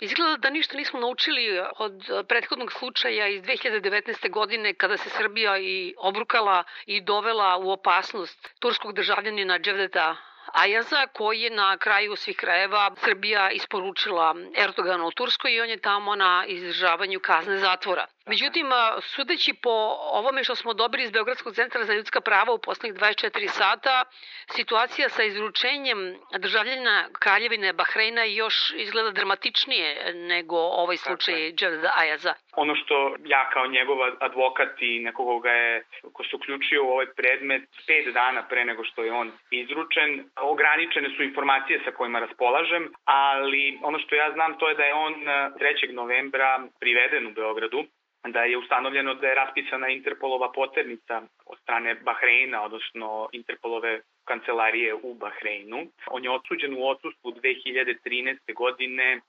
Izgleda da ništa nismo naučili od prethodnog slučaja iz 2019. godine kada se Srbija i obrukala i dovela u opasnost turskog državljanina Dževdeta Ajaza, koji je na kraju svih krajeva Srbija isporučila Erdoganu u Turskoj i on je tamo na izdržavanju kazne zatvora. Međutim, sudeći po ovome što smo dobili iz Beogradskog centra za ljudska prava u poslednjih 24 sata, situacija sa izručenjem državljena Kraljevine Bahreina još izgleda dramatičnije nego ovaj slučaj Džavda Ajaza. Ono što ja kao njegov advokat i nekoga ga je, ko se uključio u ovaj predmet pet dana pre nego što je on izručen, ograničene su informacije sa kojima raspolažem, ali ono što ja znam to je da je on 3. novembra priveden u Beogradu da je ustanovljeno da je raspisana Interpolova poternica od strane Bahreina, odnosno Interpolove kancelarije u Bahreinu. On je odsuđen u odsustvu 2013. godine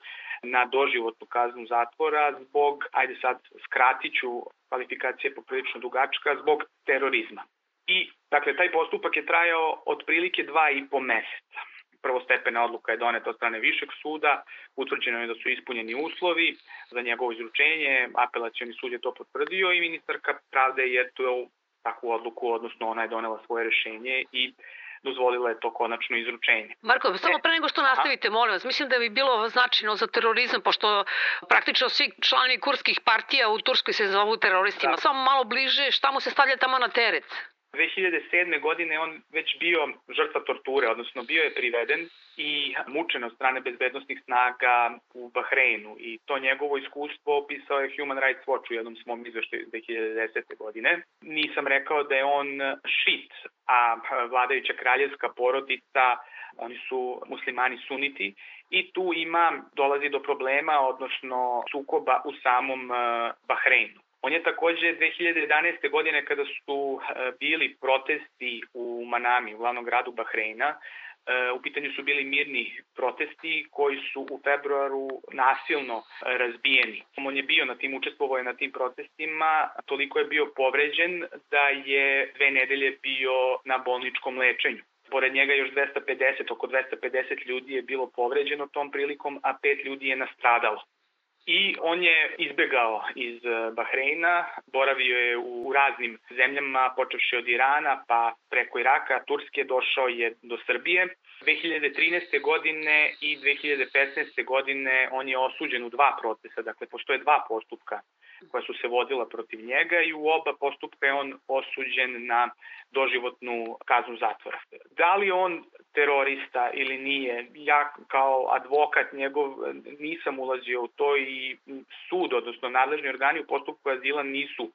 na doživotnu kaznu zatvora zbog, ajde sad skratit ću kvalifikacije poprilično dugačka, zbog terorizma. I, dakle, taj postupak je trajao otprilike dva i po meseca prvostepena odluka je doneta od strane Višeg suda, utvrđeno je da su ispunjeni uslovi za njegovo izručenje, apelacioni sud je to potvrdio i ministarka pravde je tu takvu odluku, odnosno ona je donela svoje rešenje i dozvolila je to konačno izručenje. Marko, samo pre nego što nastavite, molim vas, mislim da bi bilo značajno za terorizam, pošto praktično svi članovi kurskih partija u Turskoj se zovu teroristima. Da. Samo malo bliže, šta mu se stavlja tamo na teret? 2007. godine on već bio žrtva torture, odnosno bio je priveden i mučen od strane bezbednostnih snaga u Bahreinu i to njegovo iskustvo opisao je Human Rights Watch u jednom svom izveštaju 2010. godine. Nisam rekao da je on šit, a vladajuća kraljevska porodica oni su muslimani suniti i tu ima, dolazi do problema, odnosno sukoba u samom eh, Bahreinu. On je takođe 2011. godine kada su e, bili protesti u Manami, u glavnom gradu Bahreina, e, u pitanju su bili mirni protesti koji su u februaru nasilno razbijeni. On je bio na tim, učestvovao je na tim protestima, toliko je bio povređen da je dve nedelje bio na bolničkom lečenju. Pored njega još 250, oko 250 ljudi je bilo povređeno tom prilikom, a pet ljudi je nastradalo. I on je izbegao iz eh, Bahreina, boravio je u raznim zemljama, počevši od Irana pa preko Iraka, Turske, došao je do Srbije. 2013. godine i 2015. godine on je osuđen u dva procesa, dakle postoje dva postupka koja su se vodila protiv njega i u oba postupka je on osuđen na doživotnu kaznu zatvora. Da li on terorista ili nije, ja kao advokat njegov nisam ulazio u to i sud, odnosno nadležni organi u postupku azila nisu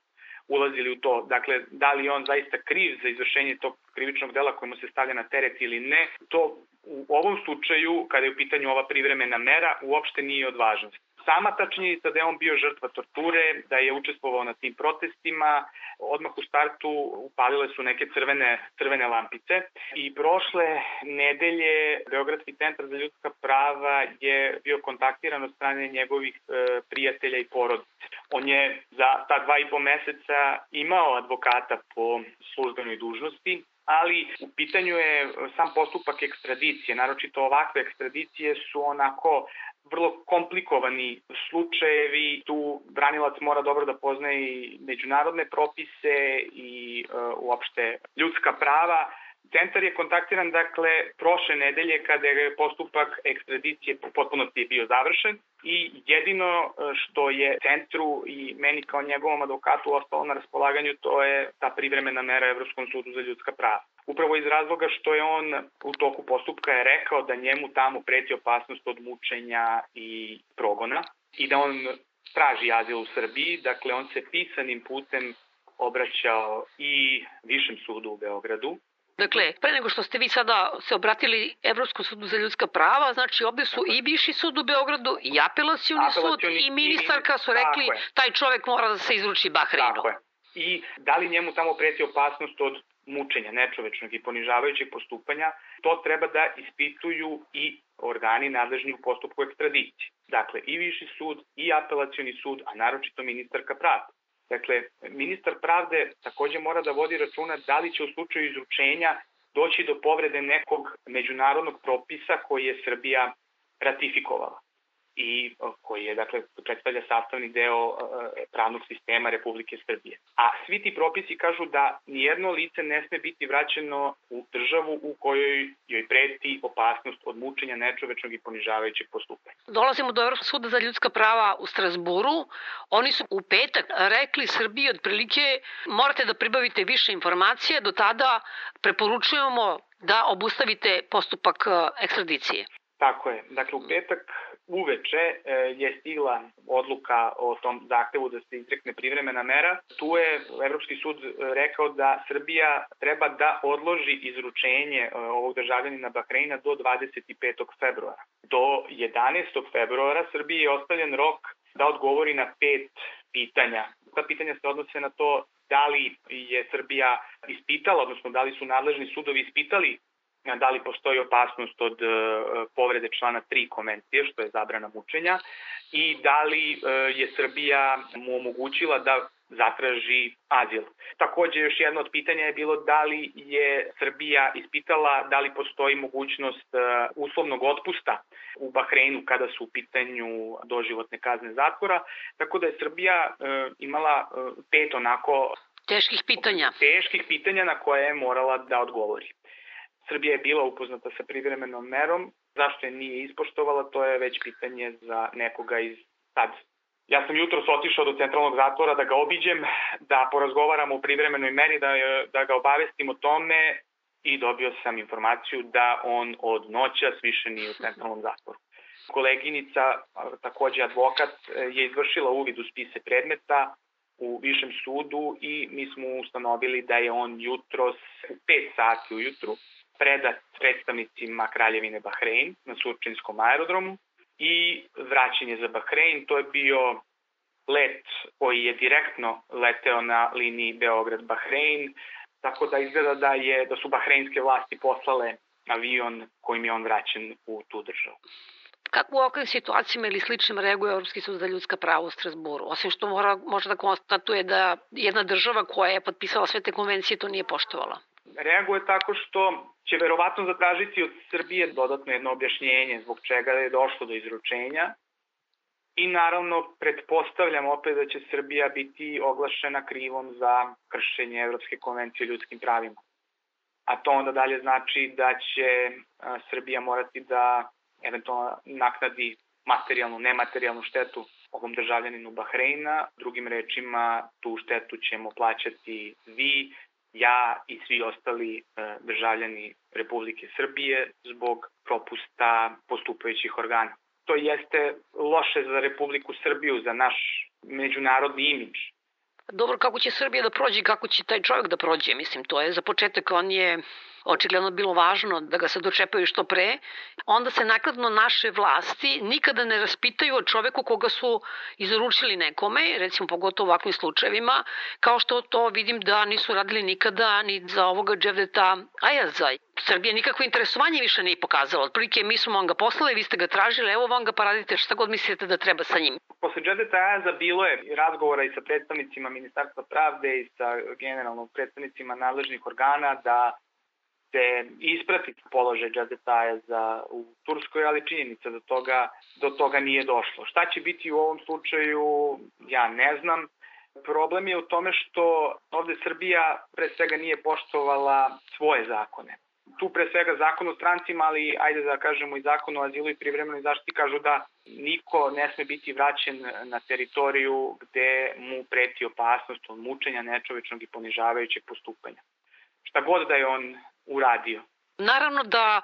ulazili u to. Dakle, da li on zaista kriv za izvršenje tog krivičnog dela kojemu se stavlja na teret ili ne, to u ovom slučaju, kada je u pitanju ova privremena mera, uopšte nije od važnosti sama ta činjenica da je on bio žrtva torture, da je učestvovao na tim protestima, odmah u startu upalile su neke crvene, crvene lampice i prošle nedelje Beogradski centar za ljudska prava je bio kontaktiran od strane njegovih e, prijatelja i porodice. On je za ta dva i po meseca imao advokata po službenoj dužnosti, ali u pitanju je sam postupak ekstradicije, naročito ovakve ekstradicije su onako vrlo komplikovani slučajevi. Tu branilac mora dobro da poznaje i međunarodne propise i e, uopšte ljudska prava. Centar je kontaktiran, dakle, prošle nedelje kada je postupak ekstradicije u potpunosti bio završen i jedino e, što je centru i meni kao njegovom advokatu ostalo na raspolaganju to je ta privremena mera Evropskom sudu za ljudska prava upravo iz razloga što je on u toku postupka je rekao da njemu tamo preti opasnost od mučenja i progona i da on traži azil u Srbiji, dakle on se pisanim putem obraćao i Višem sudu u Beogradu, Dakle, pre nego što ste vi sada se obratili Evropskom sudu za ljudska prava, znači ovde su i Viši sud u Beogradu, i apelacioni sud, i ministarka su rekli taj čovek mora da se izruči Bahreinu. Tako je. I da li njemu tamo preti opasnost od mučenja, nečovečnog i ponižavajućeg postupanja, to treba da ispituju i organi nadležni u postupku ekstradicije. Dakle, i Viši sud, i apelacioni sud, a naročito ministarka pravde. Dakle, ministar pravde takođe mora da vodi računa da li će u slučaju izručenja doći do povrede nekog međunarodnog propisa koji je Srbija ratifikovala. I koji je, dakle, predstavlja sastavni deo pravnog sistema Republike Srbije. A svi ti propisi kažu da nijedno lice ne sme biti vraćeno u državu u kojoj joj preti opasnost od mučenja nečovečnog i ponižavajućeg postupanja. Dolazimo do Evropskog suda za ljudska prava u Strasburu. Oni su u petak rekli Srbiji otprilike morate da pribavite više informacije, do tada preporučujemo da obustavite postupak ekstradicije. Tako je. Dakle, u petak uveče e, je stigla odluka o tom zahtevu da se izrekne privremena mera. Tu je Evropski sud rekao da Srbija treba da odloži izručenje e, ovog državljanina Bahreina do 25. februara. Do 11. februara Srbiji je ostavljen rok da odgovori na pet pitanja. Ta pitanja se odnose na to da li je Srbija ispitala, odnosno da li su nadležni sudovi ispitali da li postoji opasnost od e, povrede člana 3 konvencije, što je zabrana mučenja, i da li e, je Srbija mu omogućila da zatraži azil. Takođe, još jedno od pitanja je bilo da li je Srbija ispitala da li postoji mogućnost e, uslovnog otpusta u Bahreinu kada su u pitanju doživotne kazne zatvora, tako da je Srbija imala pet onako teških pitanja. Teških pitanja na koje je morala da odgovori. Srbija je bila upoznata sa privremenom merom, zašto je nije ispoštovala, to je već pitanje za nekoga iz sad. Ja sam jutro otišao do centralnog zatvora da ga obiđem, da porazgovaramo o privremenoj meri, da, da ga obavestim o tome i dobio sam informaciju da on od noća više nije u centralnom zatvoru. Koleginica, takođe advokat, je izvršila uvid u spise predmeta u višem sudu i mi smo ustanovili da je on jutros u 5 sati ujutru predat predstavnicima Kraljevine Bahrein na Surčinskom aerodromu i vraćanje za Bahrein. To je bio let koji je direktno leteo na liniji Beograd-Bahrein, tako da izgleda da, je, da su bahreinske vlasti poslale avion kojim je on vraćen u tu državu. Kako u ovakvim situacijama ili sličnim reaguje Europski sud za ljudska prava u Strasburu? Osim što mora, može da konstatuje da jedna država koja je potpisala sve te konvencije to nije poštovala reaguje tako što će verovatno zatražiti od Srbije dodatno jedno objašnjenje zbog čega je došlo do izručenja i naravno pretpostavljam opet da će Srbija biti oglašena krivom za kršenje Evropske konvencije o ljudskim pravima. A to onda dalje znači da će Srbija morati da eventualno naknadi materijalnu, nematerijalnu štetu ovom državljaninu Bahreina. Drugim rečima, tu štetu ćemo plaćati vi ja i svi ostali e, državljani Republike Srbije zbog propusta postupajućih organa. To jeste loše za Republiku Srbiju, za naš međunarodni imidž. Dobro, kako će Srbija da prođe kako će taj čovjek da prođe? Mislim, to je za početak, on je očigledno bilo važno da ga se dočepaju što pre, onda se nakladno naše vlasti nikada ne raspitaju o čoveku koga su izručili nekome, recimo pogotovo u ovakvim slučajevima, kao što to vidim da nisu radili nikada ni za ovoga Dževdeta Ajaza. Srbija nikakvo interesovanje više nije pokazala. Otprilike mi smo vam ga poslali, vi ste ga tražili, evo vam ga pa radite šta god mislite da treba sa njim. Posle Dževdeta Ajaza bilo je razgovora i sa predstavnicima Ministarstva pravde i sa generalno predstavnicima nadležnih organa da se isprati položaj Džadetaja za, u Turskoj, ali činjenica da toga, do toga nije došlo. Šta će biti u ovom slučaju, ja ne znam. Problem je u tome što ovde Srbija pre svega nije poštovala svoje zakone. Tu pre svega zakon o strancima, ali ajde da kažemo i zakon o azilu i privremenoj zaštiti kažu da niko ne sme biti vraćen na teritoriju gde mu preti opasnost od mučenja, nečovečnog i ponižavajućeg postupanja. Šta god da je on uradio. Naravno da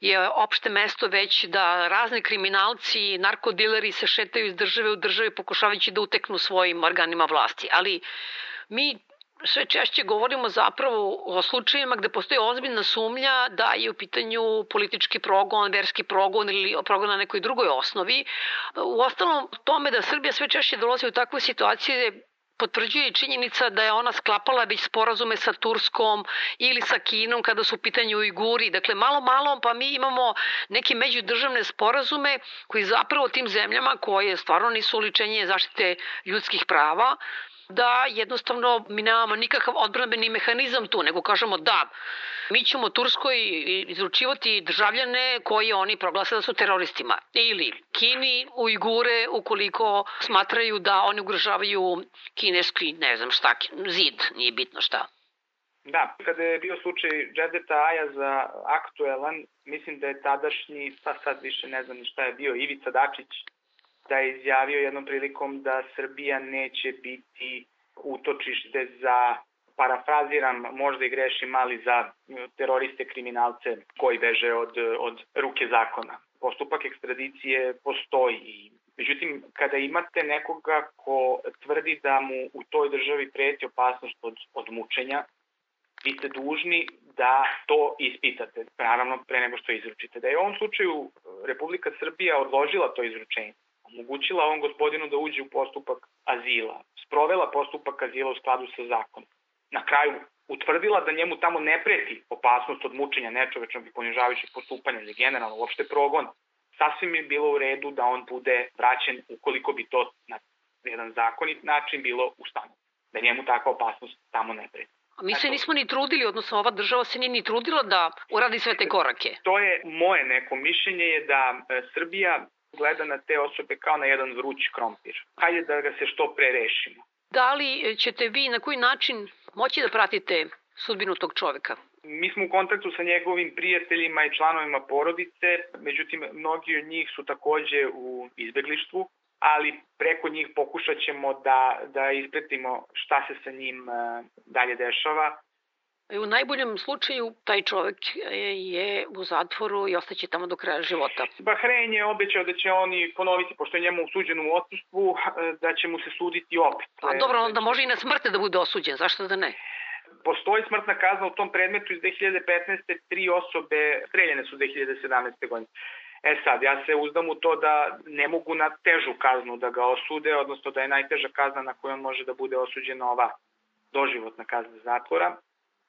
je opšte mesto već da razni kriminalci i narkodileri se šetaju iz države u države pokušavajući da uteknu svojim organima vlasti. Ali mi sve češće govorimo zapravo o slučajima gde postoji ozbiljna sumnja da je u pitanju politički progon, verski progon ili progon na nekoj drugoj osnovi. U ostalom tome da Srbija sve češće dolazi u takve situacije potvrđuje i činjenica da je ona sklapala već sporazume sa Turskom ili sa Kinom kada su u pitanju Ujguri. Dakle, malo malo pa mi imamo neke međudržavne sporazume koji zapravo tim zemljama koje stvarno nisu uličenje zaštite ljudskih prava da jednostavno mi nemamo nikakav odbranbeni mehanizam tu, nego kažemo da, mi ćemo Turskoj izručivati državljane koji oni proglase da su teroristima. Ili Kini, Ujgure, ukoliko smatraju da oni ugrožavaju kineski, ne znam šta, zid, nije bitno šta. Da, kada je bio slučaj Džedeta Ajaza aktuelan, mislim da je tadašnji, pa sad više ne znam ni šta je bio, Ivica Dačić, da je izjavio jednom prilikom da Srbija neće biti utočište za parafraziram, možda i grešim, ali za teroriste, kriminalce koji beže od, od ruke zakona. Postupak ekstradicije postoji. Međutim, kada imate nekoga ko tvrdi da mu u toj državi preti opasnost od, od mučenja, vi ste dužni da to ispitate, naravno pre nego što izručite. Da je u ovom slučaju Republika Srbija odložila to izručenje, omogućila ovom gospodinu da uđe u postupak azila, sprovela postupak azila u skladu sa zakonom. Na kraju utvrdila da njemu tamo ne preti opasnost od mučenja nečovečnog i ponižavajućeg postupanja ili generalno uopšte progon, sasvim je bilo u redu da on bude vraćen ukoliko bi to na jedan zakonit način bilo ustano. Da njemu takva opasnost tamo ne preti. A mi se nismo ni trudili, odnosno ova država se nije ni trudila da uradi sve te korake. To je moje neko mišljenje je da e, Srbija gleda na te osobe kao na jedan vruć krompir. Hajde da ga se što pre rešimo. Da li ćete vi na koji način moći da pratite sudbinu tog čoveka? Mi smo u kontaktu sa njegovim prijateljima i članovima porodice, međutim mnogi od njih su takođe u izbeglištvu, ali preko njih pokušat ćemo da, da ispretimo šta se sa njim e, dalje dešava. U najboljem slučaju taj čovek je u zatvoru i ostaće tamo do kraja života. Bahrein je obećao da će oni ponoviti, pošto je njemu osuđen u odsustvu, da će mu se suditi opet. A dobro, onda može i na smrte da bude osuđen, zašto da ne? Postoji smrtna kazna u tom predmetu iz 2015. Tri osobe streljene su 2017. godine. E sad, ja se uzdam u to da ne mogu na težu kaznu da ga osude, odnosno da je najteža kazna na koju on može da bude osuđena ova doživotna kazna zatvora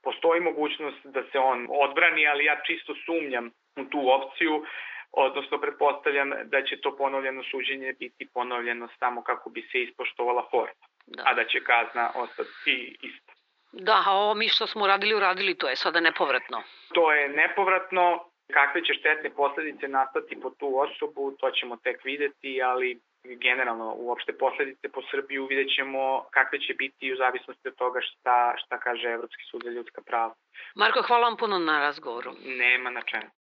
postoji mogućnost da se on odbrani, ali ja čisto sumnjam u tu opciju, odnosno pretpostavljam da će to ponovljeno suđenje biti ponovljeno samo kako bi se ispoštovala forma, da. a da će kazna ostati ista. Da, a ovo mi što smo uradili, uradili, to je sada nepovratno. To je nepovratno, kakve će štetne posledice nastati po tu osobu, to ćemo tek videti, ali generalno uopšte posledice po Srbiju vidjet ćemo kakve će biti u zavisnosti od toga šta, šta kaže Evropski sud za ljudska prava. Marko, hvala vam puno na razgovoru. Nema na čemu.